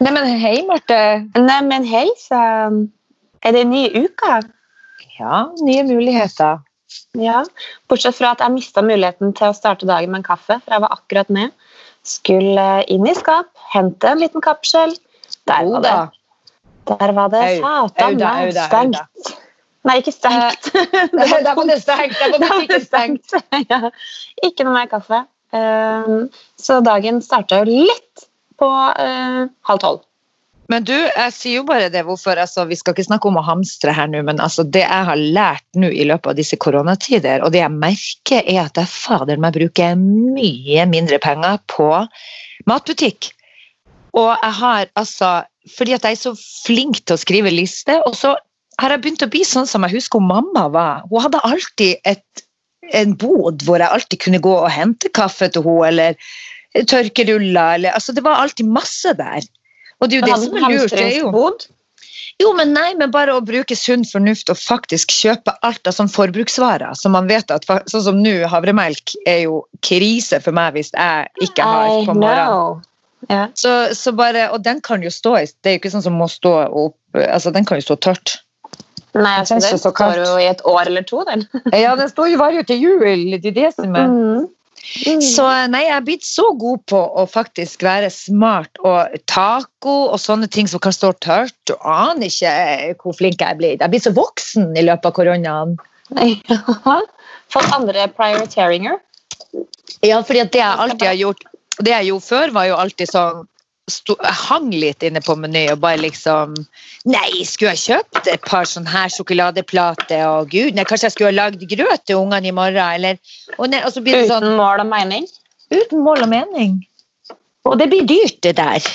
Nei, men hei, Marte. Nei, men hei, så er det en ny uke? Ja, nye muligheter. Ja, bortsett fra at jeg mista muligheten til å starte dagen med en kaffe, for jeg var akkurat ned. Skulle inn i skap, hente en liten kapsel. Der var det, der var det satan meg stengt. Nei, ikke stengt. Der var det stengt! Der var det stengt. ja. Ikke noe mer kaffe. Um, så dagen starta jo litt på eh, halv tolv. Men du, jeg sier jo bare det hvorfor altså, Vi skal ikke snakke om å hamstre her nå, men altså, det jeg har lært nå i løpet av disse koronatider, og det jeg merker, er at jeg fader meg bruker mye mindre penger på matbutikk. Og jeg har altså Fordi at jeg er så flink til å skrive liste, og så har jeg begynt å bli sånn som jeg husker mamma var. Hun hadde alltid et, en bod hvor jeg alltid kunne gå og hente kaffe til henne, eller tørkeruller, eller altså Det var alltid masse der. Og det er jo det som er lurt. Det er jo, jo, men nei, men bare å bruke sunn fornuft og faktisk kjøpe alt av sånn forbruksvarer. Så man vet at Sånn som nå, havremelk er jo krise for meg hvis jeg ikke har på morgenen. Ja. Så, så bare, og den kan jo stå Det er jo ikke sånn som må stå opp altså Den kan jo stå tørt. Nei, altså, Den den står jo i et år eller to, den. Ja, den står jo varer jo til jul. Det er det som er Mm. Så nei, jeg er blitt så god på å faktisk være smart og taco og sånne ting som kan stå tørt. Du aner ikke hvor flink jeg er blitt. Jeg er blitt så voksen i løpet av koronaen. Ja. Fått andre prioriteringer. Ja, fordi det jeg alltid har gjort Det jeg gjorde før, var jo alltid sånn sto, hang litt inne på Meny og bare liksom Nei, skulle jeg kjøpt et par sånne her sjokoladeplater? Og gud, nei, kanskje jeg skulle ha lagd grøt til ungene i morgen? Eller, og, nei, og så blir det sånn Uten mål og mening. Uten mål og mening. Og det blir dyrt, det der.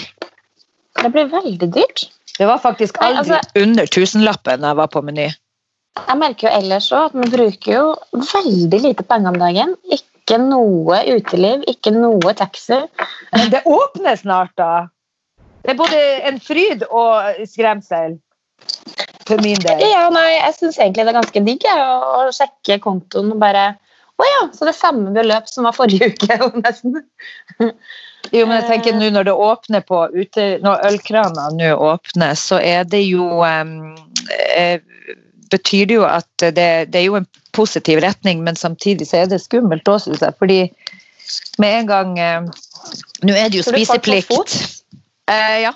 Det blir veldig dyrt. Det var faktisk Nei, aldri altså- under tusenlappen da jeg var på Meny. Jeg merker jo ellers òg at vi bruker jo veldig lite penger om dagen. Ikke noe uteliv, ikke noe taxi. Men det åpner snart, da. Det er både en fryd og skremsel. For min del. Ja, nei, jeg syns egentlig det er ganske digg å, sjekke kontoen og bare Å ja, så det er samme beløp som var forrige uke, nesten. Jo, men jeg tenker nå når det åpner på ute, Når ølkranene nå åpner, så er det jo um, Betyr det jo at det, det er jo en positiv retning, men samtidig så er det skummelt òg, syns jeg. Fordi med en gang eh, Nå er det jo spiseplikt. Eh, ja.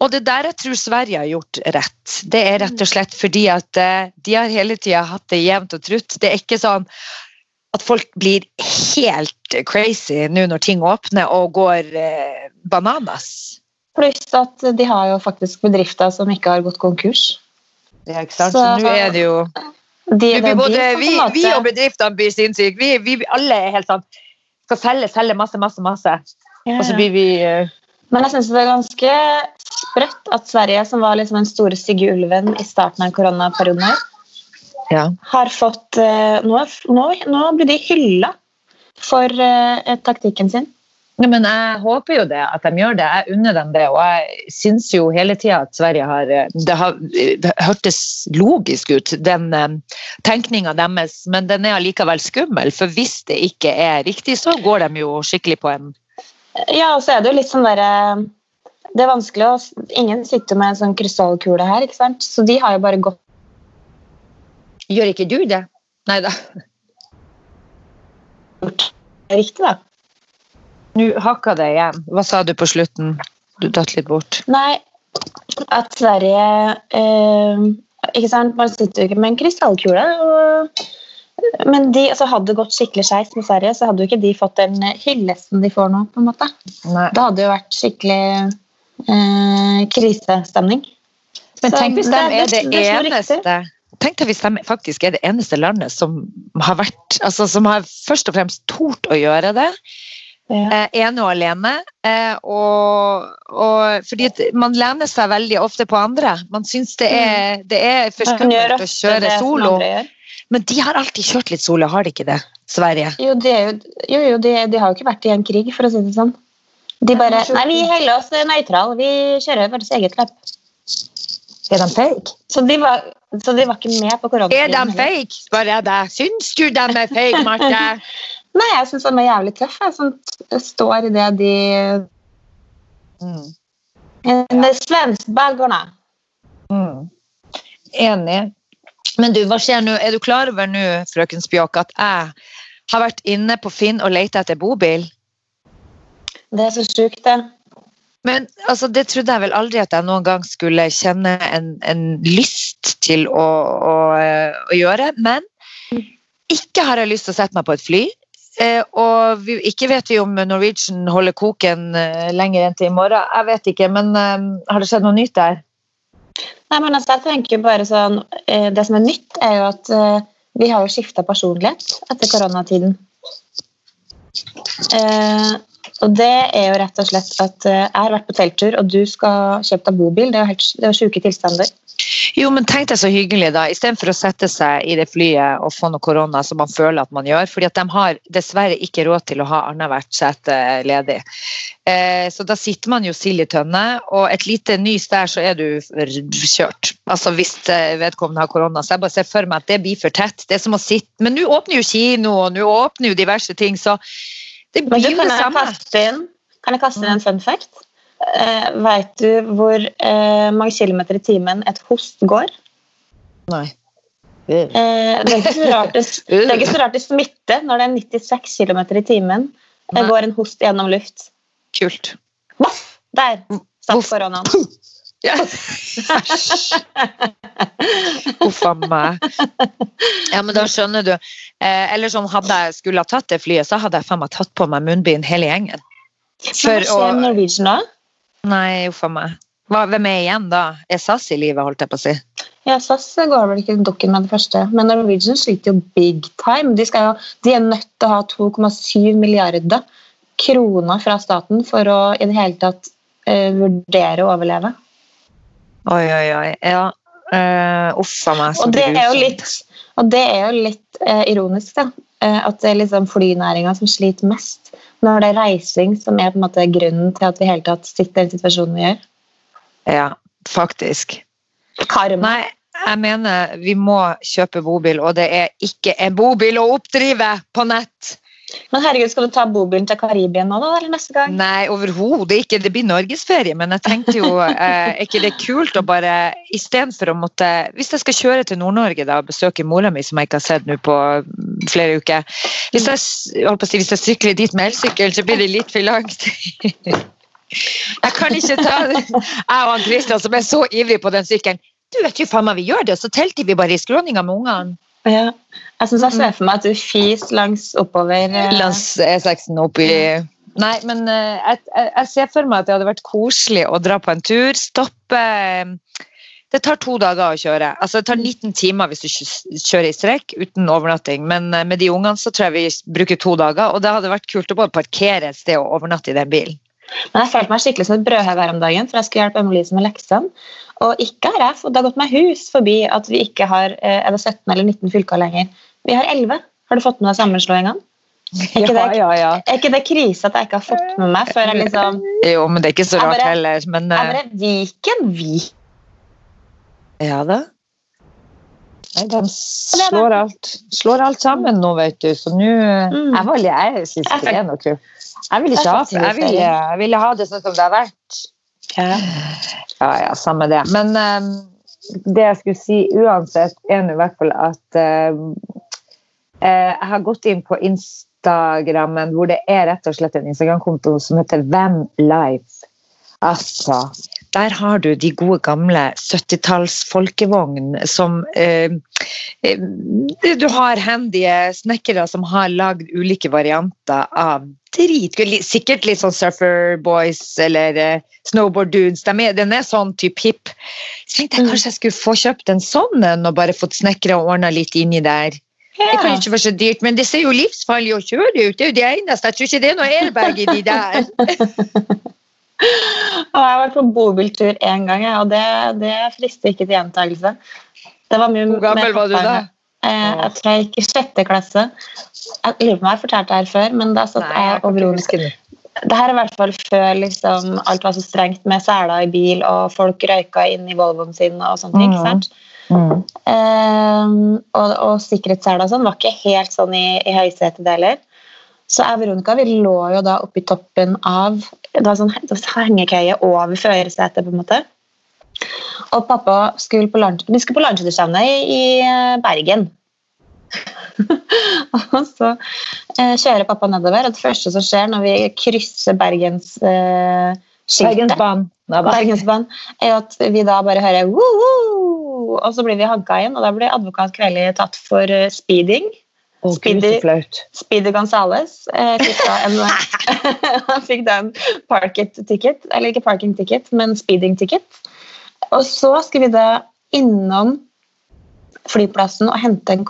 Og det der jeg tror Sverige har gjort rett. Det er rett og slett fordi at eh, de har hele tida hatt det jevnt og trutt. Det er ikke sånn at folk blir helt crazy nå når ting åpner og går eh, bananas. Pluss at de har jo faktisk bedrifter som ikke har gått konkurs. Ja, ikke sant? Så, nå er det jo De, er både, de vi, vi og bedriftene blir sinnssyke. Vi, vi alle er helt sånn skal selge, selge masse, masse, masse. Ja, Og så blir vi uh, Men jeg syns det er ganske sprøtt at Sverige, som var liksom den store stygge ulven i starten av koronaperioden, her, ja. har fått uh, nå, nå, nå blir de hylla for uh, taktikken sin. Ja, men jeg håper jo det, at de gjør det. Jeg unner dem det. Og jeg syns jo hele tida at Sverige har eh, Det har det hørtes logisk ut, den eh, tenkninga deres, men den er allikevel skummel. For hvis det ikke er riktig, så går de jo skikkelig på en Ja, og så er det jo litt sånn derre Det er vanskelig å Ingen sitter med en sånn krystallkule her, ikke sant? Så de har jo bare gått Gjør ikke du det? Nei da. riktig, da. Nå hakka det igjen. Hva sa du på slutten? Du datt litt bort. Nei, at Sverige eh, Ikke sant, man sitter jo ikke med en krystallkule. Og, men de, altså, hadde det gått skikkelig skeis med Sverige, så hadde jo ikke de fått den hyllesten de får nå. på en måte. Nei. Det hadde jo vært skikkelig eh, krisestemning. Men Så tenk hvis de er det det- det eneste Tenk deg hvis de faktisk er det eneste landet som har vært altså Som har først og fremst tort å gjøre det. Ja. eh, ene og alene. Eh, og, og, fordi man lener seg veldig ofte på andre. Man syns det er, det er for skummelt å kjøre solo. Men de har alltid kjørt litt solo, har de ikke det? Sverige. Jo, de, er jo, jo, jo de, de har jo ikke vært i en krig, for å si det sånn. De bare Nei, vi holder oss nøytrale. Vi kjører vårt eget løp. Er de fake? Så de var, så de var ikke med på Er de fake, spør jeg deg. Syns du de er fake, Marte? Nei, jeg syns han er jævlig tøff, Jeg, som står i det de Mm. En svenskbaggerna. Mm. Enig. Men du, hva skjer nå? Er du klar over nå, frøken Spjåk, at jeg har vært inne på Finn og leita etter bobil? Det er så sjukt, det. Men altså, det trodde jeg vel aldri at jeg noen gang skulle kjenne en, en lyst til å, å, å, gjøre. Men ikke har jeg lyst til å sette meg på et fly. Eh, og vi, ikke vet vi om Norwegian holder koken eh, lenger enn til i morgen. Jeg vet ikke, men eh, har det skjedd noe nytt der? Nei, men altså, jeg tenker bare sånn, Det som er nytt, er jo at vi har jo skifta personlighet etter koronatiden. Eh, og det er jo rett og slett at eh, jeg har vært på telttur, og du skal kjøpe deg bobil. Det er jo helt, det er sjuke tilstander. Jo, men tenk deg så hyggelig, da. Istedenfor å sette seg i det flyet og få noe korona som man føler at man gjør. fordi at de har dessverre ikke råd til å ha annethvert sete ledig. Eh, så da sitter man jo sild i tønne, og et lite nys der, så er du kjørt. Altså hvis eh, vedkommende har korona. Så jeg bare ser for meg at det blir for tett. Det er som å sitte Men nå åpner jo kino, og nå åpner jo diverse ting, så det blir du, kan det jeg kaste inn, kan jeg kaste inn en fun fact? Uh, Veit du hvor uh, mange kilometer i timen et host går? Nei. Uh. det, er rart det, det er ikke så rart det smitter når det er 96 km i timen. Det går en host gjennom luft. Kult. Voff! Der satt koronaen. Ja. Uff a meg. Ja, men da skjønner du. Eh, eller sånn, hadde jeg skulle ha tatt det flyet, så hadde jeg faen meg tatt på meg munnbind hele gjengen. Hva For skjer å- med Norwegian da? Nei, uff a meg. Hva, hvem er igjen da? Er SAS i livet, holdt jeg på å si? Ja, SAS går vel ikke dukken med det første, men Norwegian sliter jo big time. De, skal jo, de er nødt til å ha 2,7 milliarder kroner fra staten for å i det hele tatt uh, vurdere å overleve. Oi, oi, oi. Ja. Uff meg. så Og det er jo litt, og det er jo litt uh, ironisk, da. Uh, at det er liksom flynæringa som sliter mest. Når det er reising som er på en måte grunnen til at vi hele tatt sitter i den situasjonen vi gjør. Ja, faktisk. Karma. Nei, jeg mener vi må kjøpe bobil, og det er ikke en bobil å oppdrive på nett. Men herregud, skal du ta bobilen til Karibien nå, da? Eller neste gang? Nei, overhodet ikke. Det blir norgesferie, men jeg tenkte jo eh, Er ikke det kult å bare Istedenfor å måtte Hvis jeg skal kjøre til Nord-Norge da, og besøke mora mi, som jeg ikke har sett nå på flere uker Hvis jeg, holdt på å si, hvis jeg sykler dit med elsykkel, så blir det litt for langt. Jeg kan ikke ta det. Jeg og han Christian som er så ivrig på den sykkelen. Du vet jo faen meg vi gjør det, og så telter vi bare i skråninga med ungene. Ja. Jeg synes jeg ser for meg at du fis langs oppover eh, Langs E6-en oppi Nei, men eh, jeg, jeg, ser for meg at det hadde vært koselig å dra på en tur. Stoppe eh, Det tar to dager å kjøre. Altså Det tar 19 timer hvis du kjører i strekk uten overnatting. Men med de ungene så tror jeg vi bruker to dager. Og det hadde vært kult å både parkere et sted og overnatte i den bilen. Men jeg følte meg skikkelig som et brødhaug her om dagen, for jeg skulle hjelpe Emily med leksene. Og ikke har jeg fått det har gått meg hus forbi at vi ikke har eh, er det 17 eller 19 fylker lenger. Vi har 11. Har du fått med deg sammenslåingene? Er ikke, det, ja, ja. er ikke det krise at jeg ikke har fått med meg før jeg liksom Jo, men det er ikke så rart bare- heller. Men Jeg eh, bare Viken, vi Ja da. Nei, de slår alt, slår alt sammen nå, vet du. Så nå Mm. Jeg, var, jeg syns Jeg det er noe kult. Jeg vil ikke ha det, jeg ville, jeg ville ha det sånn som det har vært. ja. Ja, ja, samme det. Men um, det jeg skulle si uansett, er nå i hvert fall at uh, eh, jeg har gått inn på Instagrammen, hvor det er rett og slett en Instagram-konto som heter Van Live. Altså, der har du de gode gamle 70-talls folkevogn som eh, eh, Du har handy snekkere som har lagd ulike varianter av drit. Sikkert litt sånn Surfer Boys eller eh, Snowboard Dudes. De er, den er sånn type hip. Så tenkte jeg Mm. kanskje jeg skulle få kjøpt en sånn en og bare fått snekra og ordna litt inni der. Det kan ikke være så dyrt, men det ser jo livsfarlig å kjøre ut. Det er jo det eneste. Jeg tror ikke det er noe airbag i de der. Jeg har vært på bobiltur én gang, og det, det frister ikke til gjentakelse. Det var mye Hvor gammel var du da? Eh, jeg tror jeg gikk i sjette klasse. Jeg lurer på om jeg har fortalt det her før, men da satt jeg og Veronica det. Her er i hvert fall før liksom, alt var så strengt med seler i bil, og folk røyka inn i Volvoen sin og sånt. ikke Mhm. sant? Mm. Eh, og, og sikkerhetssela og sånn var ikke helt sånn i, i høysetet heller. Så jeg og Veronica vi lå jo da oppi toppen av det var sånn hengekøye over førersetet, på en måte. Og pappa skulle på lunsj, vi skulle på lunsjstevne i, i eh, Bergen. og så eh, kjører pappa nedover, og det første som skjer når vi krysser Bergens eh, Bergensbanen. Bergensbanen, er at vi da bare hører woo, woo, og så blir vi hanka inn, og da blir advokat Kveli tatt for uh, speeding. Oh, Speedy. Speedy Gonzales eh, fikk da en, han fikk da en parking ticket, eller ikke parking-ticket, men speeding-ticket. Og så skal vi da innom flyplassen og hente en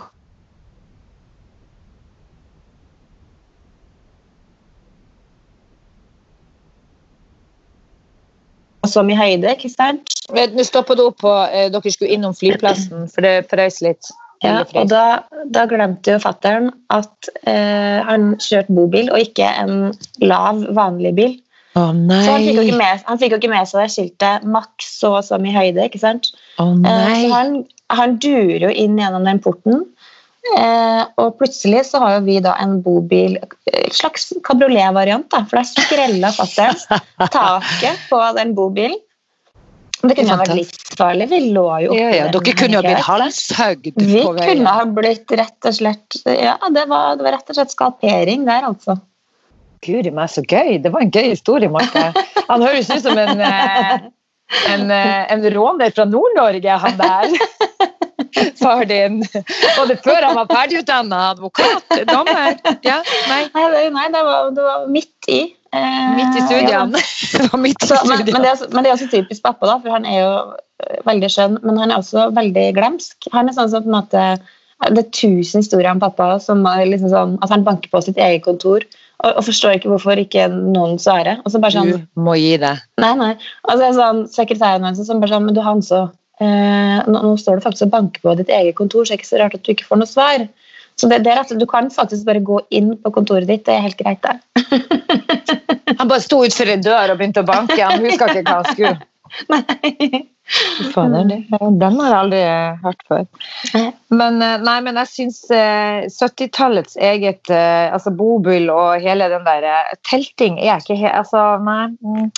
som i høyde, ikke sant? Nå stoppa du opp på eh, dere skulle innom flyplassen, for det frøys litt. Ja, og da, da glemte jo fattern at eh, han kjørte bobil og ikke en lav, vanlig bil. Nei. Så han fikk, ikke med, han fikk jo ikke med seg det skiltet 'maks så og så mye høyde'. ikke sant? Eh, nei. så han, han durer jo inn gjennom den porten. Eh, og plutselig så har jo vi da en bobil, en slags kabriolet-variant, da, for der skrella fatter'n taket på den bobilen. Det kunne jo vært livsfarlig. Vi lå jo oppi Ja, ja. Dere kunne jo blitt halshøgd Vi på veien. kunne ha blitt rett og slett Ja, det var, det var rett og slett skalpering der, altså. Guri meg, så gøy. Det var en gøy historie, Marte. Han høres ut som en, eh, en, eh, en råner fra Nord-Norge, han der. Far din. Både før han var ferdigutdanna advokat, dommer. Ja, nei. Nei, det, nei, det, var, det var midt i. eh, Midt i studiene. Ja. midt i Så, men, men, det er, men det er også typisk pappa, da, for han er jo eh, veldig skjønn, men han er også veldig glemsk. Han er sånn som på en måte Det er tusen historier om pappa som liksom sånn, at han banker på sitt eget kontor og, og forstår ikke hvorfor ikke noen svarer. Og så bare sånn, Du må gi det. nei, nei. Og så er sånn, sekretæren hennes som bare sånn Men du, Hanso, eh, nå, nå står du faktisk og banker på ditt eget kontor, så er det ikke så rart at du ikke får noe svar. Så det, det er rett, Du kan faktisk bare gå inn på kontoret ditt, det er helt greit, det. Han bare sto utfor en dør og begynte å banke. Han huska ikke hva han skulle. Nei. Fader, det- Den har jeg aldri hørt før. Men, eh, nei, men jeg syns eh, 70-tallets eget eh, altså bobil og hele den der eh, Telting er ikke helt Altså, nei. Mm,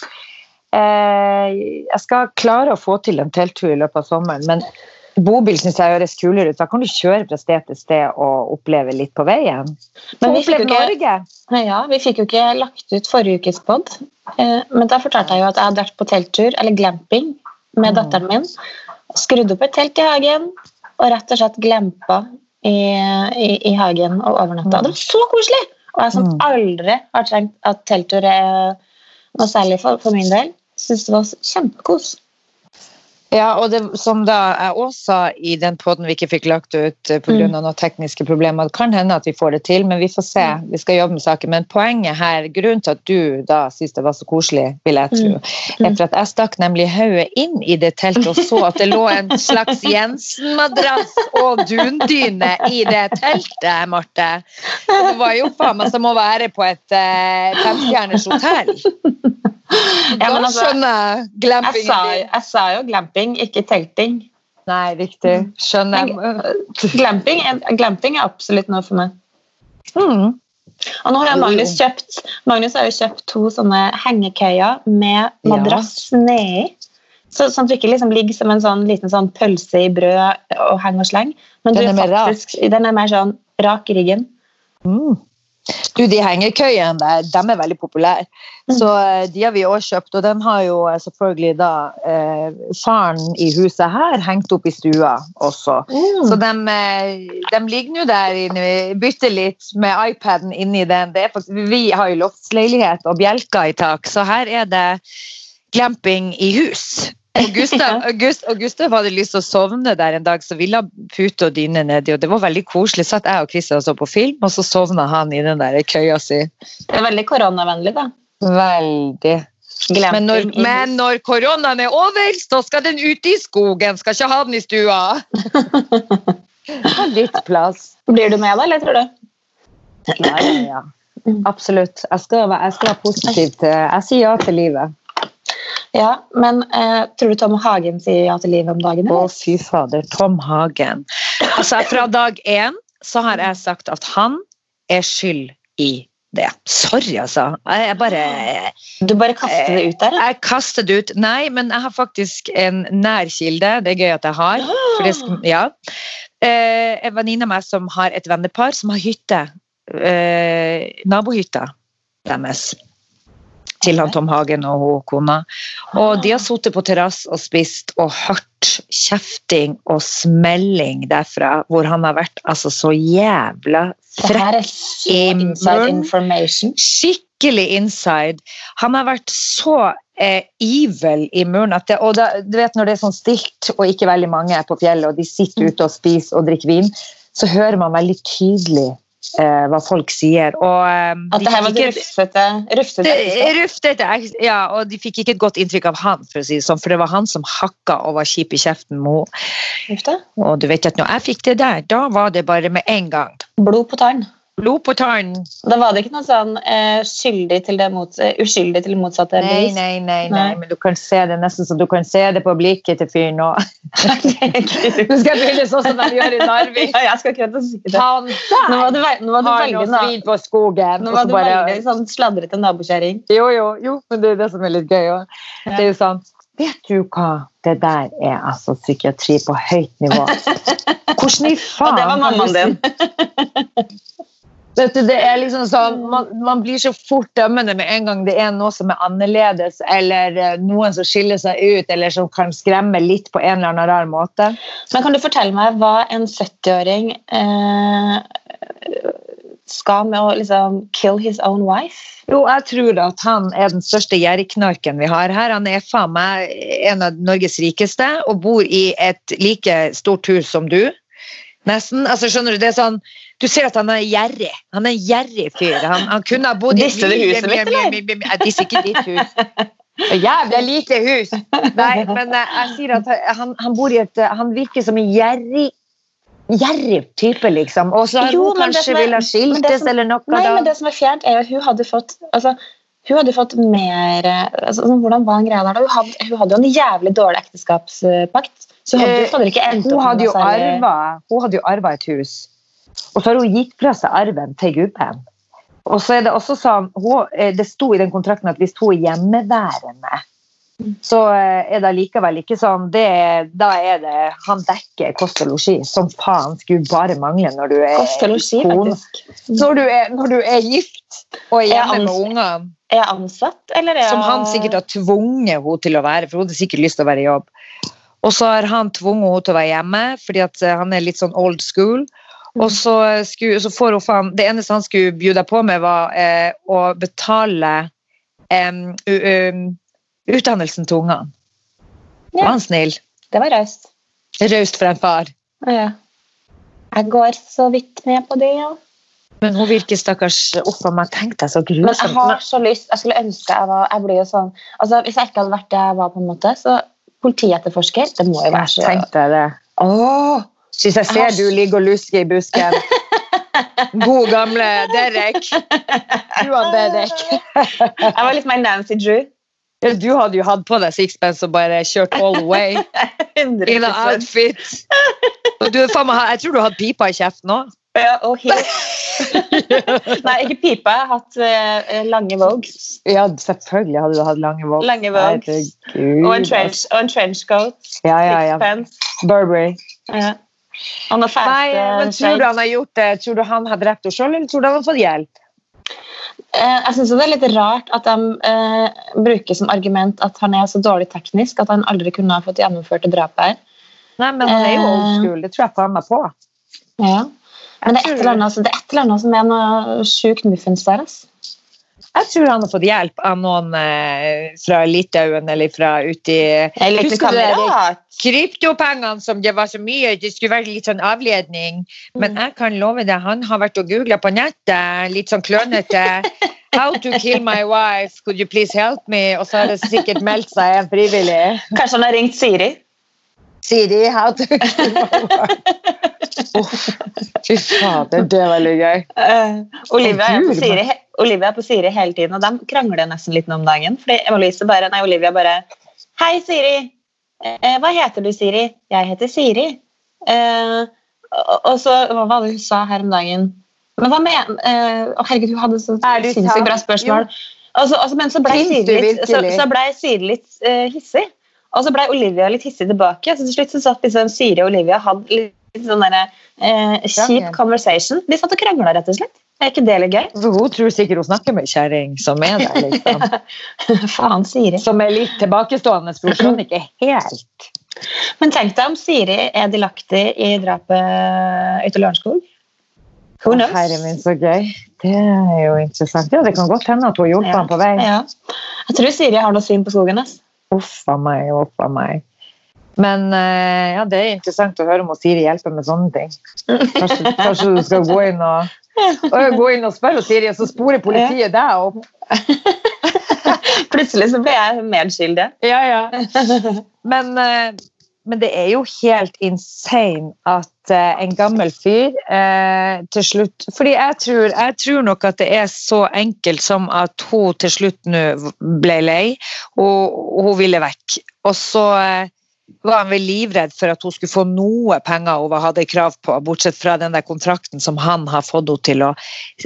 eh, jeg skal klare å få til en telttur i løpet av sommeren, men bobil syns jeg høres kulere ut. Da kan du kjøre fra sted til sted og oppleve litt på veien. Men vi fikk ikke- Ja, Vi fikk jo ikke lagt ut forrige ukes pod, eh, men da fortalte jeg jo at jeg hadde vært på telttur, eller glamping, med datteren min. Skrudd opp et telt i hagen og rett og slett glempa i, i, i hagen og overnatta. Mm. Det var så koselig! Og jeg som Mm. aldri har trengt at telttur er noe særlig for, for min del, syntes det var kjempekos. Ja, og det som da jeg også sa i den poden vi ikke fikk lagt ut pga. Mm. av noen tekniske problemer, det kan hende at vi får det til, men vi får se. Mm. Vi skal jobbe med saken. Men poenget her, grunnen til at du da syntes det var så koselig, vil jeg tro, Mm. er for at jeg stakk nemlig hodet inn i det teltet og så at det lå en slags Jensen-madrass og dundyne i det teltet, Marte. Så det var jo faen meg som å være på et eh, femstjerners hotell. Ja, men da altså, skjønner jeg Jeg glampingen din. jeg sa jo glamping, ikke telting. Nei, riktig. Skjønner. Glamping er, glamping er absolutt noe for meg. Mm. Og nå har. Magnus kjøpt Magnus har jo kjøpt to sånne hengekøyer med madrass nedi. Så, sånn at du ikke liksom ligger som en sånn liten sånn pølse i brød og heng og sleng. Men Den er faktisk, den er mer sånn rak i ryggen. Mm. Du, De hengekøyene der, de er veldig populære. Så eh, De har vi også kjøpt, og den har jo eh, selvfølgelig da eh, faren i huset her hengt opp i stua også. Så de, eh, de ligger nå der inne, bytter litt med iPaden inni den. Det faktisk, vi har jo loftsleilighet og bjelker i tak, så her er det glamping i hus. Og Gustav, August, og Gustav hadde lyst til å sovne der en dag, så vi la pute og dyne nedi. og Det var veldig koselig. Satt jeg og Christian og så på film, og så sovna han i den der køya si. Det er veldig koronavennlig, da. Veldig. Glemt Men når, men når koronaen er over, så skal den ut i skogen. Skal ikke ha den i stua. litt plass. Blir du med, da, eller tror du? Ja, ja. Absolutt. Jeg skal, jeg skal være positiv til Jeg sier ja til livet. Ja, men eh, tror du Tom Hagen sier ja til livet om dagen? Å, fy fader. Tom Hagen. Altså, fra dag én så har jeg sagt at han er skyld i det. Sorry, altså. Jeg, bare Du bare kaster det ut der? Jeg kaster det ut. Nei, men jeg har faktisk en nærkilde. Det er gøy at jeg har. For det ja. Eh, en venninne av meg som har et vennepar som har hytte. Eh, nabohytta deres. Til han Tom Hagen og hun kona. Og de har sittet på terrass og spist og hørt kjefting og smelling derfra, hvor han har vært altså så jævla frekk. i inside munnen. Skikkelig inside. Han har vært så eh, evil i munnen at det, og da, du vet når det er sånn stilt og ikke veldig mange er på fjellet og de sitter ute og spiser og drikker vin, så hører man veldig tydelig eh, hva folk sier. Og, eh, At de det her var det rufsete, rufsete ruftet, ja, og de fikk ikke et godt inntrykk av han, for å si det sånn, for det var han som hakka og var kjip i kjeften med henne. Og du vet at når jeg fikk det der, da var det bare med en gang. Blod på tann. Blod på tann. Da var det ikke noe sånn eh, skyldig til det mot, uh, uskyldig til det motsatte Nei, bevis. nei, nei, nei, Nei. men du kan se det nesten så du kan se det på blikket til fyren nå. Du skal begynne sånn som de gjør i Narvik. Ja, jeg skal ikke rett og si det. Han Nå var der du, nå var du har veldig, noe svin på skogen. nå var du bare- veldig sånn sladrete nabokjerring. Jo, jo, jo, men det er det som er litt gøy òg. Det er jo sånn Vet du hva? Det der er altså psykiatri på høyt nivå. Hvordan i faen Og det var mammaen din. du, det er liksom sånn, man, man blir så fort dømmende med en gang det er noe som er annerledes, eller eh, noen som skiller seg ut, eller som kan skremme litt på en eller annen rar måte. Men kan du fortelle meg hva en 70-åring eh, skal med å liksom kill his own wife? Jo, jeg tror at han er den største gjerrigknarken vi har her. Han er faen meg en av Norges rikeste og bor i et like stort hus som du. Nesten. Altså, skjønner Du det er sånn, du ser at han er gjerrig. Han er en gjerrig fyr. Han, han kunne ha bodd i Disser du huset mitt, eller? Jeg disser ikke ditt hus. Jævlig lite hus! Nei, men eh, jeg sier at han, han bor i et eh, Han virker som en gjerrig Gjerrig type, liksom. Og så Jo, hun kanskje er- ville skiltes som- eller noe. Nei, da. men det som er fjernt, er at hun hadde fått altså, hun hadde fått mer eh, altså, sånn, Hvordan var den greia der? Hun hadde, hun hadde jo en jævlig dårlig ekteskapspakt. Så hun hadde, jo fader ikke endt opp med hadde jo arva, hun hadde jo arva et hus. Og så har hun gitt fra seg arven til gubben. Og så er det også sånn, hun, eh, det sto i den kontrakten at hvis hun er hjemmeværende, så eh, er det likevel ikke sånn det, Da er det han dekker kost og losji. Som faen skulle bare mangle når du er Kost og losji, faktisk. Når du er, når du er gift og er hjemme med ungene. Er jeg ansatt, eller er jeg Som han sikkert har tvunget henne til å være, for hun hadde sikkert lyst til å være i jobb. Og så har han tvunget henne til å være hjemme, fordi eh, han er litt sånn old school. Og så, skulle, så får hun faen Det eneste han skulle bjuda på med, var eh, å betale um, utdannelsen til ungene. Ja. Var han snill? Det var raust. Raust for en far. Ja. Jeg går så vidt med på det, ja. Men hun virker stakkars Uff a meg, tenk deg så Men jeg grusomt. har så lyst Jeg skulle ønske jeg var Jeg blir jo sånn altså Hvis jeg ikke hadde vært det jeg var, på en måte, så politietterforsker Det må jo være så Tenk deg det. Åh! Hvis jeg ser du ligger og lusker i busken God gamle Derek. Johan Derek. Jeg var litt mer Nancy Drew. Ja, Du hadde jo hatt på deg sixpence og bare kjørt all the way. 100 In an outfit. Og du, faen jeg tror du hadde pipa i kjeften òg. Ja, og helt Nei, ikke pipa. Jeg har hatt uh, lange vogues. Ja, selvfølgelig hadde du hatt lange vogues. Lange vogues. Og en trench, og en trenchcoat. Ja, ja, ja. Burberry. Ja. Og noe fælt. Nei, men tror du han har gjort det? Tror du han har drept henne sjøl, eller tror du han har fått hjelp? Eh, Jeg synes det er litt rart at de eh, bruker som argument at han er så dårlig teknisk at han aldri kunne ha fått gjennomført det drapet her. Nei, men han er jo old Eh. school. Det tror jeg faen meg på. Ja. Men det er, annet, det er et eller annet som er noe sjukt muffens der. Altså. Jeg tror han har fått hjelp av noen eh, fra Litauen eller fra uti Jeg liker Husker kamerat. kryptopengene som det var så mye, det skulle være litt sånn avledning. Men jeg kan love deg, han har vært og googla på nettet, litt sånn klønete. How to kill my wife, could you please help me? Og så har det sikkert meldt seg en frivillig. Kanskje han har ringt Siri? Siri, how to my Fy fader, det er veldig gøy. Uh, Olivia, er på Siri, Olivia er på Siri hele tiden, og de krangler nesten litt nå om dagen. Fordi Emelise bare, nei, Olivia bare Hei, Siri. Eh, hva heter du, Siri? Jeg heter Siri. Eh, og, og så Hva var det hun sa her om dagen? Men hva mener eh, oh, herregud, hun hadde så sinnssykt bra spørsmål. Altså, altså, men så ble Siri litt, så, så ble Siri litt uh, hissig. Og så ble Olivia litt hissig tilbake. Så til slutt så satt liksom Siri og Olivia hadde litt sånn derre eh, kjip conversation. De satt og krangla, rett og slett. Er ikke det litt gøy? Hun tror sikkert hun snakker med ei kjerring som er der, liksom. Faen, Siri. Som er litt tilbakestående, for hun skjønner ikke helt. Men tenk deg om Siri er delaktig i drapet ute i Lørenskog. Who knows? Herre min, så gøy. Det er jo interessant. Ja, det kan godt hende at hun har hjulpet Ja. ham på vei. Ja. Jeg tror Siri har noe syn på skogen. ass. Uff a meg, uff a meg. Men eh, ja, det er interessant å høre om Siri hjelper med sånne ting. Kanskje, kanskje du skal gå inn og, gå inn og spørre Siri, og så sporer politiet deg opp. Plutselig så ble jeg medskyldig. Ja, ja. Men, eh, men det er jo helt insane at en gammel fyr eh, til slutt Fordi jeg tror, jeg tror nok at det er så enkelt som at hun til slutt nå ble lei, og, og hun ville vekk. Og så eh, var han vel livredd for at hun skulle få noe penger hun hadde krav på, bortsett fra den der kontrakten som han har fått henne til å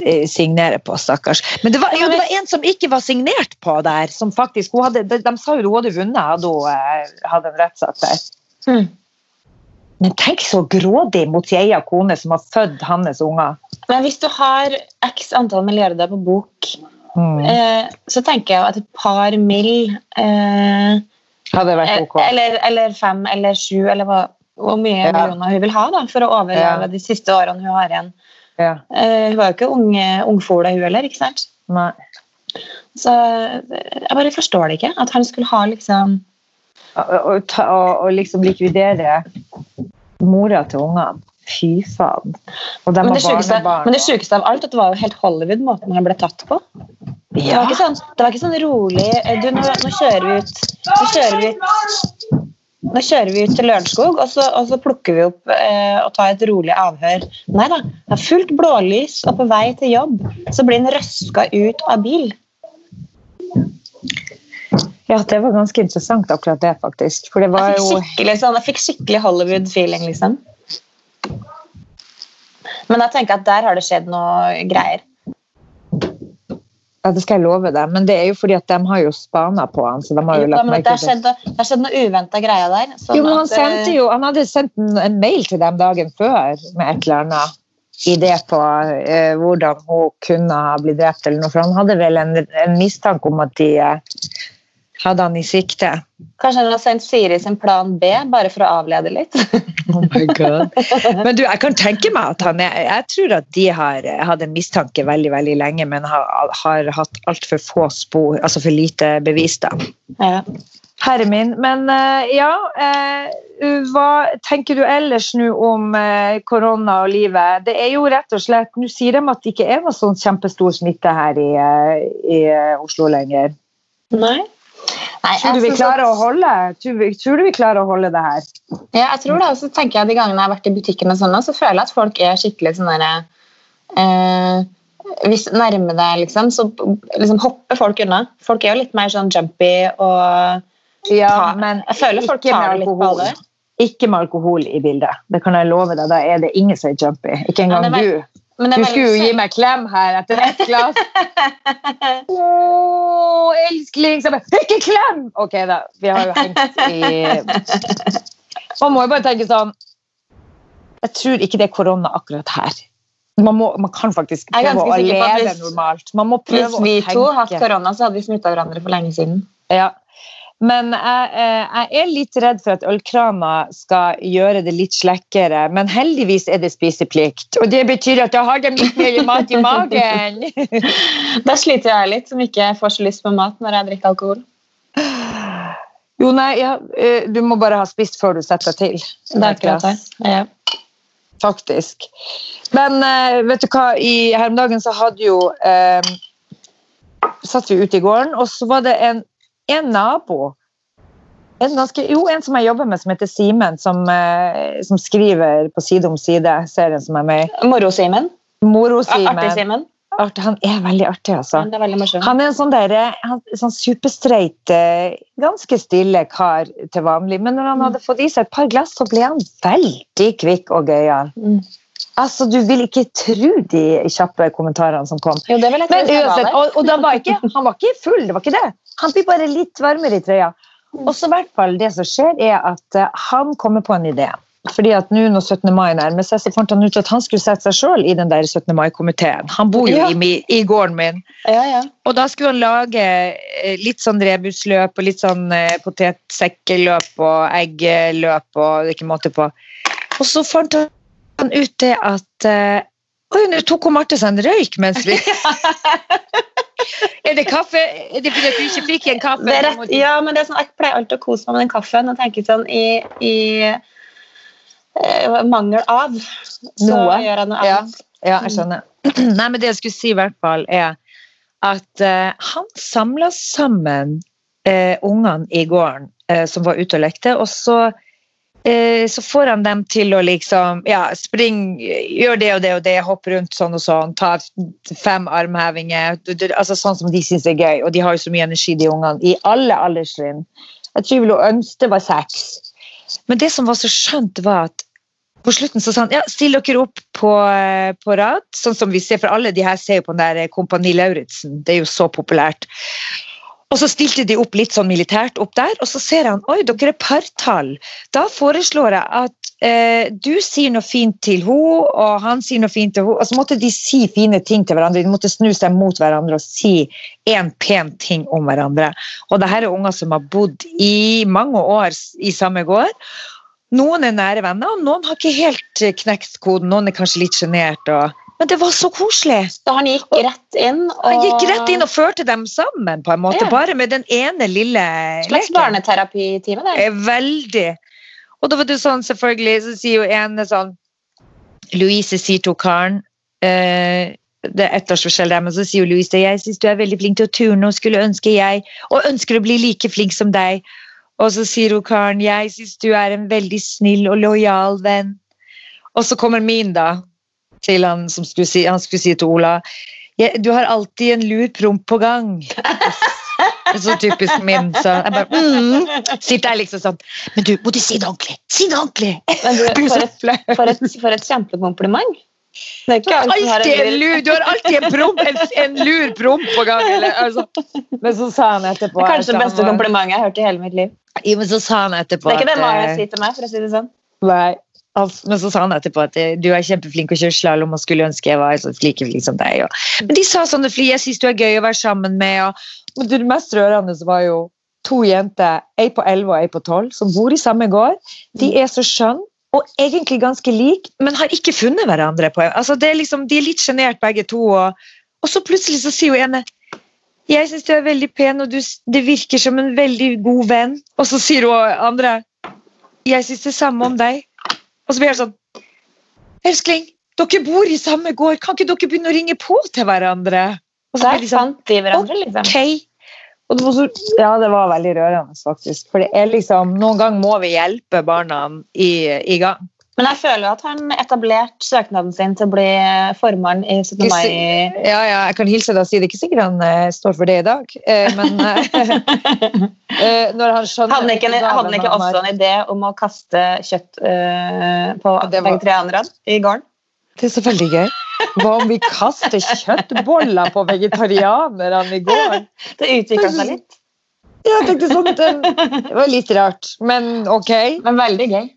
eh, signere på, stakkars. Men det var, jo, det var en som ikke var signert på der, som faktisk hun hadde, de, de sa jo hun hadde vunnet, hadde hun eh, hadde en rettssak der. Hmm. Men tenk så grådig mot sin egen kone som har født hans unger. Men hvis du har x antall milliarder på bok, Mm. eh, så tenker jeg at et par mill. Eh, Hadde vært ok. eller, eller fem eller sju, eller hva, hvor mye Ja. millioner hun vil ha da, for å overleve Ja. de siste årene hun har igjen. Ja. Eh, hun var jo ikke unge, ungfole, hun heller. ikke sant? Nei. Så eh, jeg bare forstår det ikke. At han skulle ha liksom og liksom likvidere mora til ungene. Fy faen. Og de men det, sykeste, men det sjukeste av alt, at det var jo helt Hollywood måten han ble tatt på. Det var ikke sånn, det var ikke sånn rolig eh, du, nå, nå kjører vi ut Nå kjører vi ut nå kjører vi ut til Lørenskog, og og så plukker vi opp eh, og tar et rolig avhør. Nei da. Det er fullt blålys, og på vei til jobb så blir han røska ut av bil. Ja, det var ganske interessant akkurat det, faktisk. For det var jo sånn, jeg fikk skikkelig Hollywood-feeling, liksom. Men jeg tenker at der har det skjedd noe greier. Ja, det skal jeg love deg, men det er jo fordi at de har jo spana på han, så de har jo Ja, lagt men det har skjedd, skjedd noe uventa greier der. sånn Jo, men han eh, sendte jo Han hadde sendt en, en mail til dem dagen før med et eller annet idé på eh, hvordan hun kunne ha blitt drept, eller noe, for han hadde vel en, en mistanke om at de eh, hadde han i sikte. Kanskje han har sendt Siri sin plan B, bare for å avlede litt. Oh my God. Men du, jeg kan tenke meg at han er Jeg tror at de har eh, hatt en mistanke veldig veldig lenge, men har, har hatt altfor få spor, altså for lite bevis. da. Ja. Herre min. Men eh, ja, eh, hva tenker du ellers nå om korona og livet? Det er jo rett og slett, Nå sier de at det ikke er noe sånn kjempestor smitte her i, i Oslo lenger. Nei. Nei, Tror du vi klarer å holde, tror, tror du vi klarer å holde det her? Ja, jeg tror det. Og så tenker jeg De gangene jeg har vært i butikken, og sånn, så føler jeg at folk er skikkelig sånn derre eh, Hvis du nærmer deg, liksom, så liksom hopper folk unna. Folk er jo litt mer sånn jumpy og Ja, men jeg føler folk tar med det litt på alvor. Ikke med alkohol i bildet. Det kan jeg love deg. Da er det ingen som er jumpy. Ikke engang er du. Du skulle jo gi meg klem her etter ett glass. Å, elskling! Så jeg bare, Ikke klem! Ok, da. Vi har jo hengt i Man må jo bare tenke sånn Jeg tror ikke det er korona akkurat her. Man, må, man kan faktisk prøve å leve normalt. Man må prøve Hvis vi to hadde hatt korona, så hadde vi smitta hverandre for lenge siden. Ja. Men jeg, eh, jeg er litt redd for at ølkrana skal gjøre det litt slekkere. Men heldigvis er det spiseplikt. Og det betyr at da har de litt mer mat i magen. Da sliter jeg litt, som ikke får så lyst på mat når jeg drikker alkohol. Jo, nei, ja, eh, du må bare ha spist før du setter deg til. Det er akkurat det. Ja. Faktisk. Men eh, vet du hva, i her om dagen så hadde jo eh, Satt vi ute i gården, og så var det en, en nabo en ganske, jo, en som jeg jobber med, som heter Simen, som, eh, som skriver på Side om side, serien som er med. Moro-Simen. Moro-Simen. Art- Han er veldig artig, altså. Er veldig. Han er en sånn, der, han, sånn superstreit, eh, ganske stille kar til vanlig. Men når han hadde fått i seg et par glass, så ble han veldig kvikk og gøyal. Mm. Altså, Du vil ikke tro de kjappe kommentarene som kom. Jo. Men uansett, og, og var ikke, Han var ikke full, det var ikke det. Han blir bare litt varmere i trøya. Mm. Og så i hvert fall det som skjer, er at eh, han kommer på en idé. Fordi at nå når 17. mai nærmer seg, så fant han ut at han skulle sette seg sjøl i den der 17. mai-komiteen. Han bor jo Ja. i, i gården min. Ja, ja. Og da skulle han lage eh, litt sånn rebusløp og litt sånn eh, potetsekkeløp og eggeløp og det er ikke måte på. Og så fant han ut det at eh, Oi, nå tok hun Marte seg en røyk mens vi Er det kaffe? Er det fordi du ikke fikk en kaffe? Det er rett, ja, men det er sånn, Jeg pleier alltid å kose meg med den kaffen og tenke sånn i, i eh, mangel av. Så Noe. gjør jeg noe annet. Ja, jeg skjønner. Nei, men det jeg skulle si i hvert fall, er at eh, han samla sammen eh, ungene i gården eh, som var ute og lekte, og så så får han dem til å liksom ja, springe, gjør det og det og det, hoppe rundt sånn og sånn, ta fem armhevinger, altså sånn som de syns er gøy, og de har jo så mye energi, de ungene, i alle alderstrinn. Jeg tror vel hun det var seks. Men det som var så skjønt, var at på slutten så sa han ja, still dere opp på, eh, på rad, sånn som vi ser, for alle de her ser jo på den der eh, Kompani Lauritzen, det er jo så populært. Og så stilte de opp litt sånn militært opp der, og så ser han oi, dere er partall. Da foreslår jeg at eh, du sier noe fint til henne, og han sier noe fint til henne. Og så måtte de si fine ting til hverandre, de måtte snu seg mot hverandre og si en pen ting om hverandre. Og det her er unger som har bodd i mange år i samme gård. Noen er nære venner, og noen har ikke helt eh, knekt koden. Noen er kanskje litt sjenert. og- Men det var så koselig! Så han gikk rett inn og Han gikk rett inn og førte dem sammen, på en måte, Ja. bare med den ene lille slags barneterapitime. Det. Eh, Veldig. Og da var det sånn, selvfølgelig, så sier jo ene sånn Louise sier til Karen eh, Det er ettårsforskjell års forskjell der, men så sier Louise jeg syns du er veldig flink til å turne og skulle ønske jeg Og ønsker å bli like flink som deg. Og så sier hun Karen jeg syns du er en veldig snill og lojal venn. Og så kommer min, da, til han som skulle si, han skulle si til Ola «Jeg- Du har alltid en lur promp på gang. Så typisk min. Så jeg bare mm. Sitter der liksom sånn Men du, må du si det ordentlig? Si det ordentlig! Du, for, et, for, et, for et kjempekompliment. Det er alle har en lur, du har alltid en, prom, en, en lur promp på gang. Eller, altså. Men så sa han etterpå Det er kanskje det beste komplimentet jeg har hørt i hele mitt liv. Ja, men så sa han etterpå Det er ikke det Maja eh, sier til meg, for å si det sånn. Nei. Men så sa han etterpå at eh, du er kjempeflink å kjøre slalåm og skulle ønske jeg var så like flink som deg. Men de sa sånne fly, jeg syns du er gøy å være sammen med. Og, det mest rørende var jo to jenter, ei på 11 og ei på 12, som bor i samme gård. De er så skjønne og egentlig ganske like, men har ikke funnet hverandre. på altså er liksom, De er litt sjenert begge to, og, og så plutselig så sier hun ene jeg syns du er veldig pen, og du, det virker som en veldig god venn. Og så sier hun andre jeg syns det samme om deg. Og så blir det sånn Elskling, dere bor i samme gård, kan ikke dere begynne å ringe på til hverandre? Og så Der de sånn, fant de hverandre, liksom. ok. Og det var så, ja, det var veldig rørende, faktisk. For det er liksom, noen ganger må vi hjelpe barna i, i gang. Men jeg føler jo at han etablerte søknaden sin til å bli formann i 17. mai. Ja, ja, jeg kan hilse deg og si det er ikke sikkert han uh, står for det i dag, uh, men eh, eh, når han skjønner Hadde han ikke, han ikke han også har- en idé om å kaste kjøtt eh, på Ja, var- vegetarianerne i gården? Det er så veldig gøy. Hva om vi kaster kjøttboller på vegetarianerne i gården? Det utvikla seg litt, Jeg tenkte sånn, det var litt rart, men ok. men veldig gøy.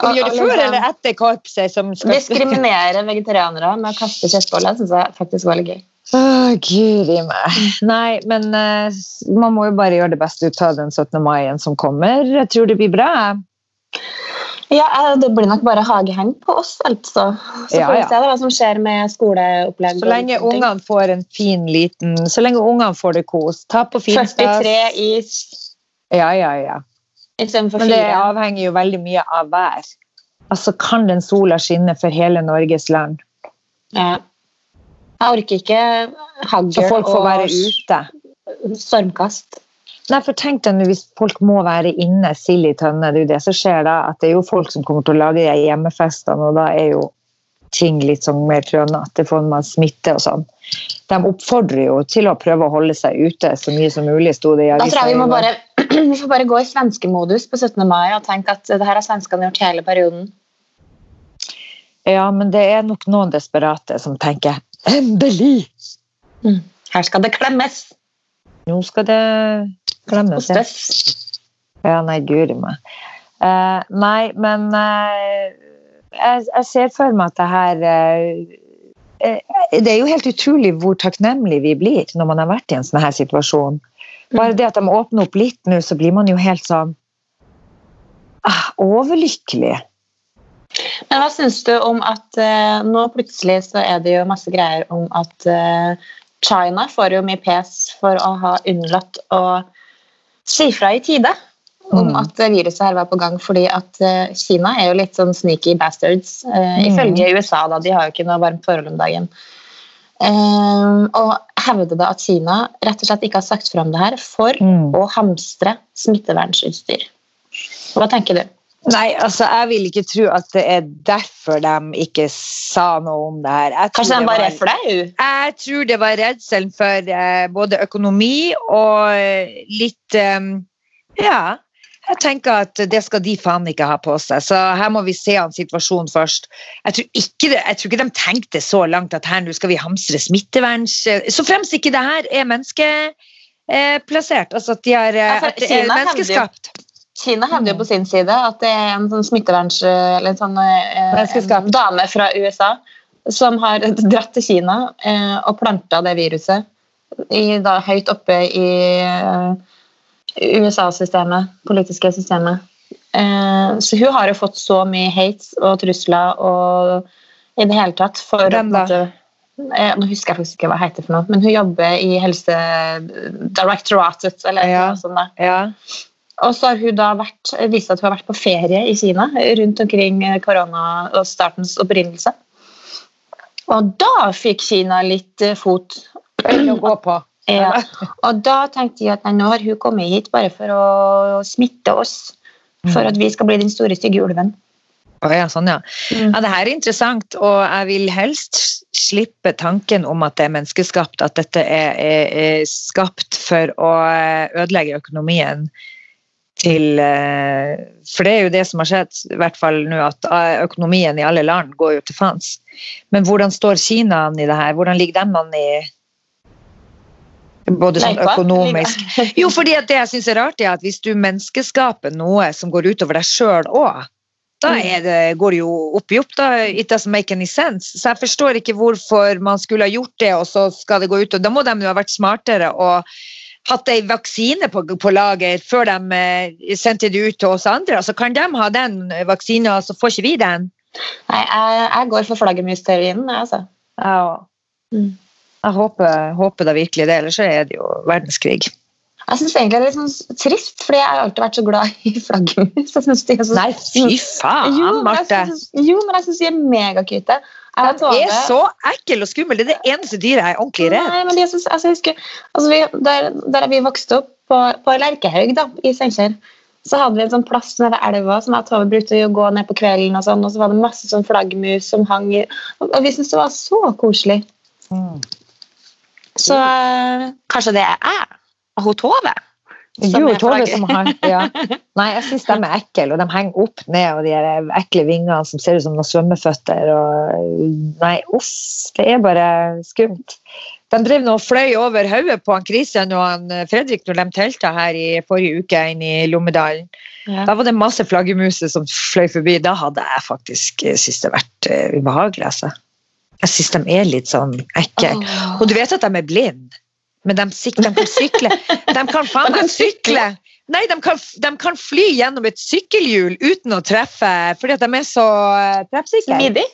Skal vi gjøre det før eller etter korpset? som skal... Diskriminere vegetarianere med å kaste kjøttboller syns jeg faktisk var litt gøy. Åh, Guri meg. Nei, men uh, man må jo bare gjøre det beste ut av den 17. mai som kommer. Jeg tror det blir bra. Ja, eh, Det blir nok bare hageheng på oss, altså. Så Ja, får vi ja. se hva som skjer med skoleopplegg. Så lenge ungene får en fin liten Så lenge ungene får det kos. Ta på finstas. 43 i Ja, ja, ja. Istedenfor Men det avhenger jo veldig mye av vær. Altså, kan den sola skinne for hele Norges land? Ja. Jeg orker ikke hagl Så folk får og være ute. stormkast. Nei, for tenk deg nå hvis folk må være inne, sild i tønne. Det er jo det som skjer da. At det er jo folk som kommer til å lage de hjemmefestene, og da er jo ting litt sånn mer klønete. får man smitte og sånn. De oppfordrer jo til å prøve å holde seg ute så mye som mulig, sto det i Da tror jeg vi må bare vi får bare gå i svenskemodus på 17. mai og tenke at det her har svenskene gjort hele perioden. Ja, men det er nok noen desperate som tenker endelig! Her skal det klemmes! Nå skal det klemmes. ja. Ostes. Ja, nei, guri meg. Uh, nei, men uh, jeg, jeg ser for meg at det her eh, Det er jo helt utrolig hvor takknemlig vi blir når man har vært i en sånn her situasjon. Bare det at de åpner opp litt nå, så blir man jo helt sånn ah, overlykkelig. Men hva syns du om at eh, nå plutselig så er det jo masse greier om at eh, China får jo mye pes for å ha unnlatt å si fra i tide om Mm. at viruset her var på gang, fordi at eh, Kina er jo litt sånn sneaky bastards, eh, Mm. ifølge USA, da. De har jo ikke noe varmt forhold om dagen. Eh, og hevder da at Kina rett og slett ikke har sagt fra om det her for Mm. å hamstre smittevernsutstyr. Hva tenker du? Nei, altså, jeg vil ikke tro at det er derfor de ikke sa noe om det her. Jeg Kanskje det de var redd for deg? Jeg tror det var redselen for eh, både økonomi og eh, litt eh, Ja. Jeg tenker at det skal de faen ikke ha på seg, så her må vi se an situasjonen først. Jeg tror ikke, det, jeg tror ikke de tenkte så langt at her nå skal vi hamstre smitteverns... Så fremst ikke det her er menneskeplassert, altså at, de har, altså, at det er menneskeskapt. Kina hevder jo på sin side at det er en sånn smitteverns... Eller en sånn eh, en dame fra USA som har dratt til Kina eh, og planta det viruset i, da, høyt oppe i eh, USA-systemet, politiske systemet. Eh, så hun har jo fått så mye hate og trusler og i det hele tatt for Hvem da? eh, Nå husker jeg faktisk ikke hva det heter for noe, men hun jobber i Helsedirektoratet eller Ja. noe sånt. da. Ja. Og så har hun da vært, vist at hun har vært på ferie i Kina rundt omkring eh, korona og startens opprinnelse. Og da fikk Kina litt fot. Å gå på. Ja. Og da tenkte jeg at nei, nå har hun kommet hit bare for å smitte oss. For at vi skal bli den store, stygge ulven. Oh, ja, sånn ja. Mm. Ja, det her er interessant, og jeg vil helst slippe tanken om at det er menneskeskapt, at dette er, er, er skapt for å ødelegge økonomien til eh, For det er jo det som har skjedd, i hvert fall nå, at eh, økonomien i alle land går jo til fans. Men hvordan står Kina an i det her? Hvordan ligger de an i både sånn økonomisk jo, fordi det jeg syns er rart, er at hvis du menneskeskaper noe som går utover deg sjøl òg, da Mm. det, går det jo opp i opp. da, It doesn't make any sense. Så jeg forstår ikke hvorfor man skulle ha gjort det, og så skal det gå ut. og Da må de jo ha vært smartere og hatt ei vaksine på, på lager før de eh, sendte det ut til oss andre. Altså Kan de ha den vaksina, så får ikke vi den? Nei, jeg, jeg går for flaggermusteorien, jeg, altså. Ja. Mm. Jeg håper, håper da virkelig det, ellers så er det jo verdenskrig. Jeg syns egentlig det er litt sånn trist, fordi jeg har alltid vært så glad i flaggermus. Jeg er så Nei, fy faen, Jo, Marte! jeg synes- Jo, men jeg syns de er megakute. De er så ekle og skumle. Det er det eneste dyret jeg er ordentlig redd. Nei, men de, synes, altså, jeg husker, altså, vi, der, der vi vokste opp, på, på Lerkehaug da, i Steinkjer, så hadde vi en sånn plass nede ved elva som jeg og Tove brukte å gå ned på kvelden, og sånn, og så var det masse sånn flaggermus som hang i Og, vi syntes det var så koselig. Så eh, kanskje det er jeg og hun Tove som Jo, Tove som har ja. Nei, jeg syns de er ekle, og de henger opp ned, og de her ekle vingene som ser ut som noen svømmeføtter. Og, nei, uff. Det er bare skummelt. De drev nå og fløy over hodet på han krisen og han eh, Fredrik når de telta her i forrige uke inn i Lommedalen. Ja. Da var det masse flaggermuser som fløy forbi. Da hadde jeg faktisk eh, syntes det vært eh, ubehagelig, altså. Jeg syns de er litt sånn ekle. Og du vet at de er blinde, men de, de kan sykle. De kan faen meg sykle! Nei, de kan, de kan fly gjennom et sykkelhjul uten å treffe, fordi at de er så eh, treffsikre. Smidig.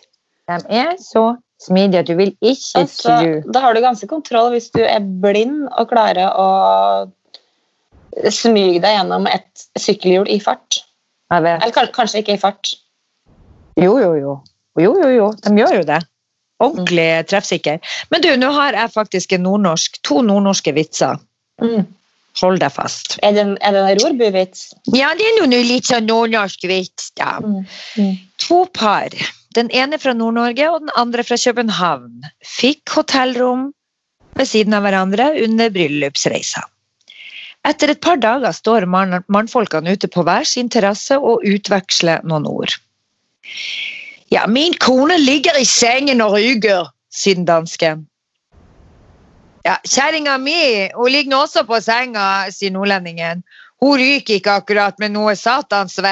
De er så smidige at du vil ikke Altså, tru da har du ganske kontroll hvis du er blind og klarer å smyge deg gjennom et sykkelhjul i fart. Eller kanskje ikke i fart. Jo, jo, jo. Jo, jo, jo. De gjør jo det. Ordentlig treffsikker. Men du, nå har jeg faktisk en nordnorsk, to nordnorske vitser. Mm. Hold deg fast. Er det er det en rorbu-vits? Ja, det er noe litt sånn nordnorsk vits, da. Mm. Mm. To par, den ene fra Nord-Norge og den andre fra København, fikk hotellrom ved siden av hverandre under bryllupsreisa. Etter et par dager står mann- mannfolkene ute på hver sin terrasse og utveksler noen ord. Ja, min kone ligger i sengen og ryker, sier den dansken. Ja, Kjerringa mi hun ligger også på senga, sier nordlendingen. Hun ryker ikke akkurat, men hun er satans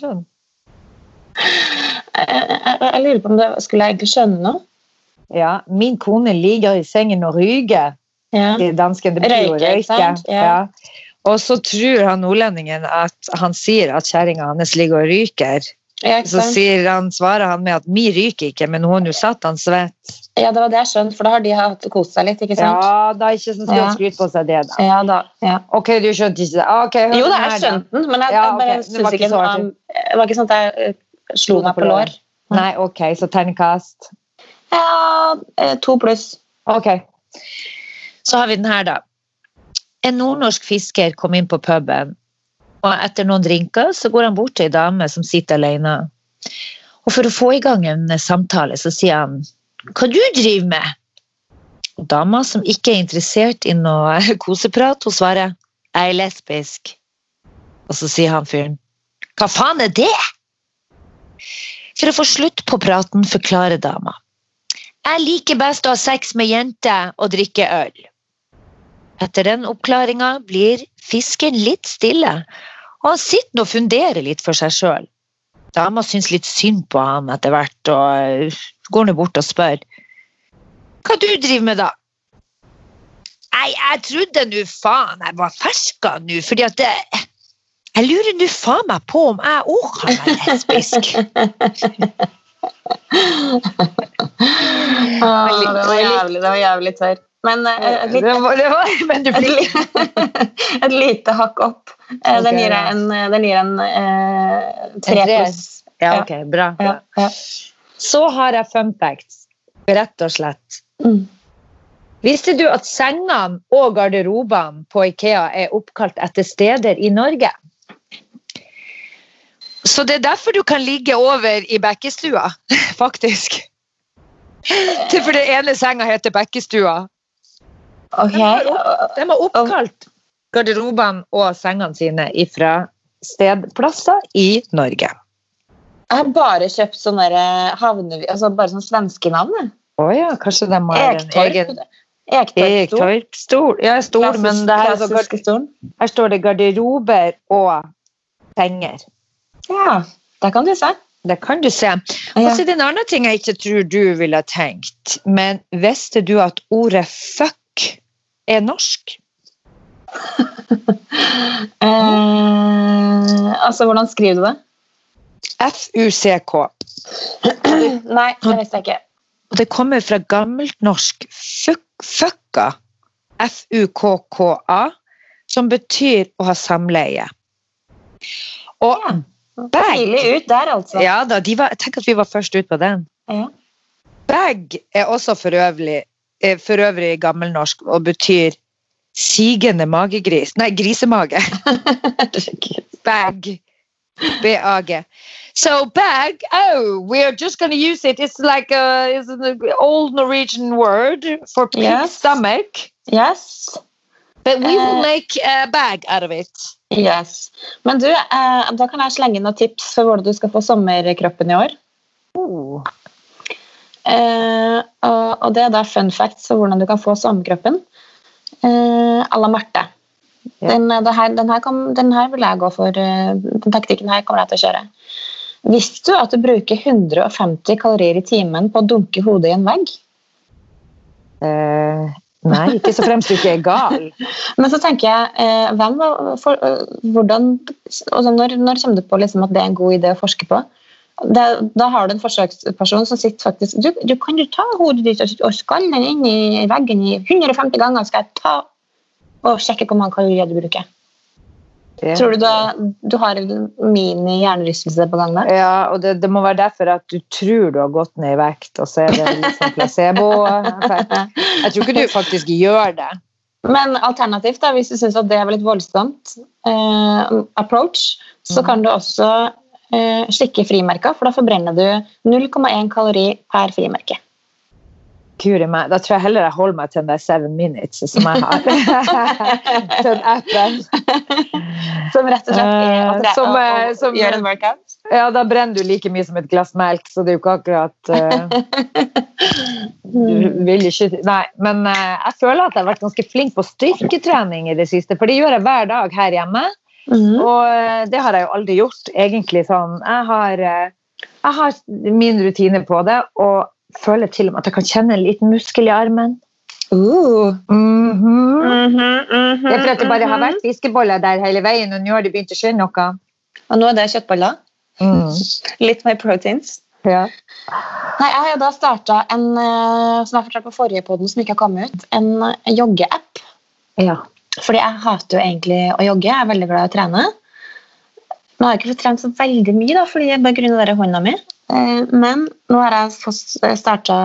du? Jeg, lurer på om det skulle jeg ikke skjønne noe. Ja, min kone ligger i sengen og ryger, Ja. dansken. Det betyr jo Røyke? Ja. Ja. Og så tror han nordlendingen at han sier at kjerringa hans ligger og ryker. Ja, Så han, svarer han med at mi ryker ikke, men hun jo jo han svett. ja, det var det jeg skjønte, for da har de hatt kost seg litt, ikke sant? Ja, da ikke sånn skal Ja. han skryte på seg det, da. Ja, da. Ja. Ok, du skjønte ikke det? Okay, Jo, da, jeg skjønte den, men jeg, Ja, jeg syns ikke så um, Det var ikke sånn at jeg uh, slo meg på lår. Nei, ok, så terningkast. Ja, eh, to pluss. Ok. Så har vi den her, da. En nordnorsk fisker kom inn på puben, og etter noen drinker så går han bort til ei dame som sitter alene. Og for å få i gang en samtale, så sier han Hva du driver med? Og dama, som ikke er interessert i noe koseprat, hun svarer Jeg er lesbisk. Og så sier han fyren Hva faen er det? For å få slutt på praten forklarer dama. Jeg liker best å ha sex med jenter og drikke øl. Etter den oppklaringa blir fisken litt stille, og han sitter og funderer litt for seg sjøl. Dama syns litt synd på ham etter hvert, og går nå bort og spør. Hva du driver med, da? Nei, jeg trodde nå faen jeg var ferska nå, fordi at det, Jeg lurer nå faen meg på om jeg òg kan være lesbisk. Ah, det var jævlig, det jævlig tørr. Men eh, et, Det lite, var, det var, men du et, et lite hakk opp. Okay. Den gir jeg en, den gir en eh, tre pluss. Ja, ok, bra. Ja, bra. ja. Så har jeg fun facts, rett og slett. Mm. Visste du at sengene og garderobene på Ikea er oppkalt etter steder i Norge? Så det er derfor du kan ligge over i bekkestua, faktisk. For det ene senga heter bekkestua. Ok. De har, de har oppkalt garderobene og sengene sine fra stedplasser i Norge. Jeg har bare kjøpt sånne der havne... Altså bare sånne svenske navn. Å ja, kanskje de har en egen Ektorp. Ektorp-stol. Ja, stol, men det her, er så gard- her står det garderober og senger. Ja, det kan du se. Det kan du se. Og så er det en annen ting jeg ikke tror du ville tenkt. Men visste du at ordet fuck er norsk? Eh, altså, hvordan skriver du det? F-U-C-K. Nei, det visste jeg ikke. Og det kommer fra gammelt norsk fuck, fucka, F-U-K-K-A, som betyr å ha samleie. Og Ja. Tidlig ut der, altså. Ja da, de var, tenk at vi var først ut på den. Ja. Bag er også for øvrig, eh, for øvrig gammelnorsk og betyr sigende magegris. Nei, grisemage. Bag. B-A-G. So bag, oh, we're just going to use it. It's like a, it's an old Norwegian word for pig Yes. stomach. Yes. But we will Eh. make a bag out of it. yes. Men du, uh, da kan jeg slenge inn noen tips for hvordan du skal få sommerkroppen i år. Oh. Eh, og, og det er da fun facts for hvordan du kan få sommerkroppen. Eh, à la Marte. Ja. Den, eh, her, den, her kom, den her vil jeg gå for. eh, Den taktikken her kommer jeg til å kjøre. Visste du at du bruker 150 kalorier i timen på å dunke hodet i en vegg? Eh, nei, ikke så fremst du ikke er gal. Men så tenker jeg, eh, hvem, var- for, eh, hvordan, altså når, når kommer du på liksom at det er en god idé å forske på? Det, da har du en forsøksperson som sitter faktisk Du, du kan jo ta hodet ditt og, skalle den inn i veggen i 150 ganger, skal jeg ta og sjekke hvor mange kalorier du bruker. Det- Tror du da, du har en mini-hjernerystelse på gang der? Ja, og det, det må være derfor at du tror du har gått ned i vekt, og så er det sånn placebo-effekt. Jeg tror ikke du faktisk gjør det. Men alternativt, da, hvis du syns det er litt voldsomt eh, approach, så Mhm. kan du også slikke frimerka, for da forbrenner du 0,1 kalori per frimerke. Guri meg, da tror jeg heller jeg holder meg til den der seven minutes som jeg har. den appen. Som rett og slett er å, det, tre- som, å, eh, å, som- gjøre en workout. Ja, da brenner du like mye som et glass melk, så det er jo ikke akkurat uh, Du vil ikke Nei, men uh, jeg føler at jeg har vært ganske flink på styrketrening i det siste, for det gjør jeg hver dag her hjemme. Mhm. Og eh, det har jeg jo aldri gjort, egentlig sånn. Jeg har, eh, jeg har min rutine på det, og føler til og med at jeg kan kjenne en liten muskel i armen. Uh. Mm -hmm. Mm -hmm, Det er fordi det bare har mhm. vært fiskeboller der hele veien, og nå har det begynt å skjønne noe. Og nå er det kjøttboller. Mm. Litt mer proteins. Ja. Nei, Jeg har jo da starta en eh, som jeg fortalte på forrige poden, som ikke har kommet ut, en joggeapp. ja. Fordi jeg hater jo egentlig å jogge. Jeg er veldig glad i å trene. Nå har jeg ikke fått trent så veldig mye, da, fordi på grunn av hånda mi. Eh, Men nå har jeg fått starta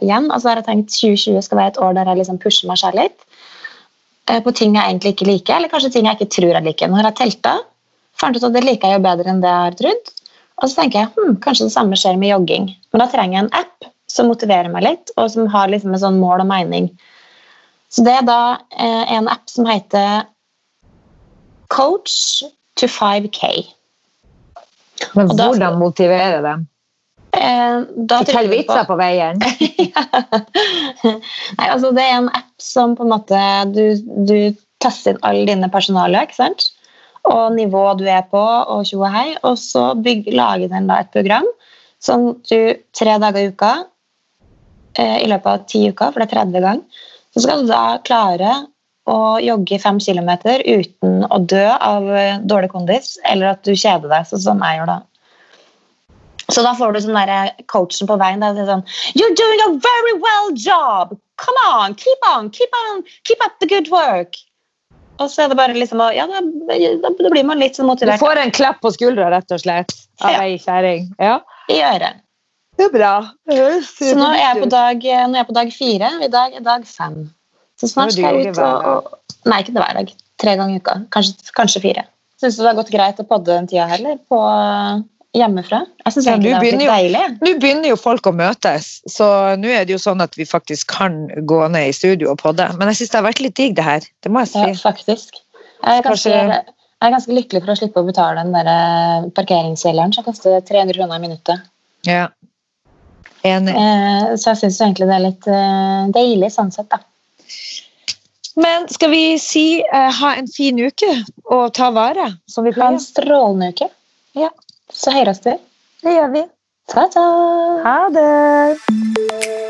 igjen. altså så har jeg tenkt 2020 skal være et år der jeg liksom pusher meg selv litt. eh, På ting jeg egentlig ikke liker, eller kanskje ting jeg ikke tror jeg liker. Nå har jeg telta. Fant ut at det liker jeg jo bedre enn det jeg har trodd. Og så tenker jeg hm, kanskje det samme skjer med jogging. Men da trenger jeg en app som motiverer meg litt, og som har liksom en sånn mål og mening. Så det er da eh, en app som heter Coach to 5K. Men da- hvordan motivere dem? Eh, Fortell vitser på veien. Nei, altså det er en app som på en måte du, du tester inn alle dine personaler, ikke sant? Og nivået du er på, og tjo og hei. Og så bygg, lager den da et program som du tre dager i uka, eh, i løpet av ti uker, for det er 30 ganger, så skal du da klare å jogge fem kilometer uten å dø av eh, dårlig kondis, eller at du kjeder deg, sånn som jeg gjør da. Så da får du sånn der coachen på veien. der, er sånn, You're doing a very well job! Come on! Keep on! Keep on! Keep up the good work! Og så er det bare liksom Ja, da, da, da blir man litt sånn Du får en klapp på skuldra, rett og slett, av Ja. ei kjerring. Ja. i øret. Det er bra. Så nå er dag, nå er jeg på dag fire, i dag er dag fem. Så snart skal jeg ut og, og Nei, ikke det hver dag. Tre ganger i uka. Kanskje, kanskje fire. Syns du det har gått greit å podde den tida heller? På hjemmefra? Jeg syns Ja, det har blitt deilig. Nå begynner jo folk å møtes, så nå er det jo sånn at vi faktisk kan gå ned i studio og podde. Men jeg syns det har vært litt digg, det her. Det må jeg si. Ja, faktisk. Jeg er, ganske, Kanskje- jeg er ganske lykkelig for å slippe å betale den der eh, parkeringsgjelderen som koster 300 kroner i minuttet. Ja. Enig. Eh, så jeg syns egentlig det er litt eh, deilig sånn sett, da. Men skal vi si eh, ha en fin uke og ta vare, som vi Ha en strålende uke. Ja. Så høres vi. Det gjør vi. Ta-ta! Ha det!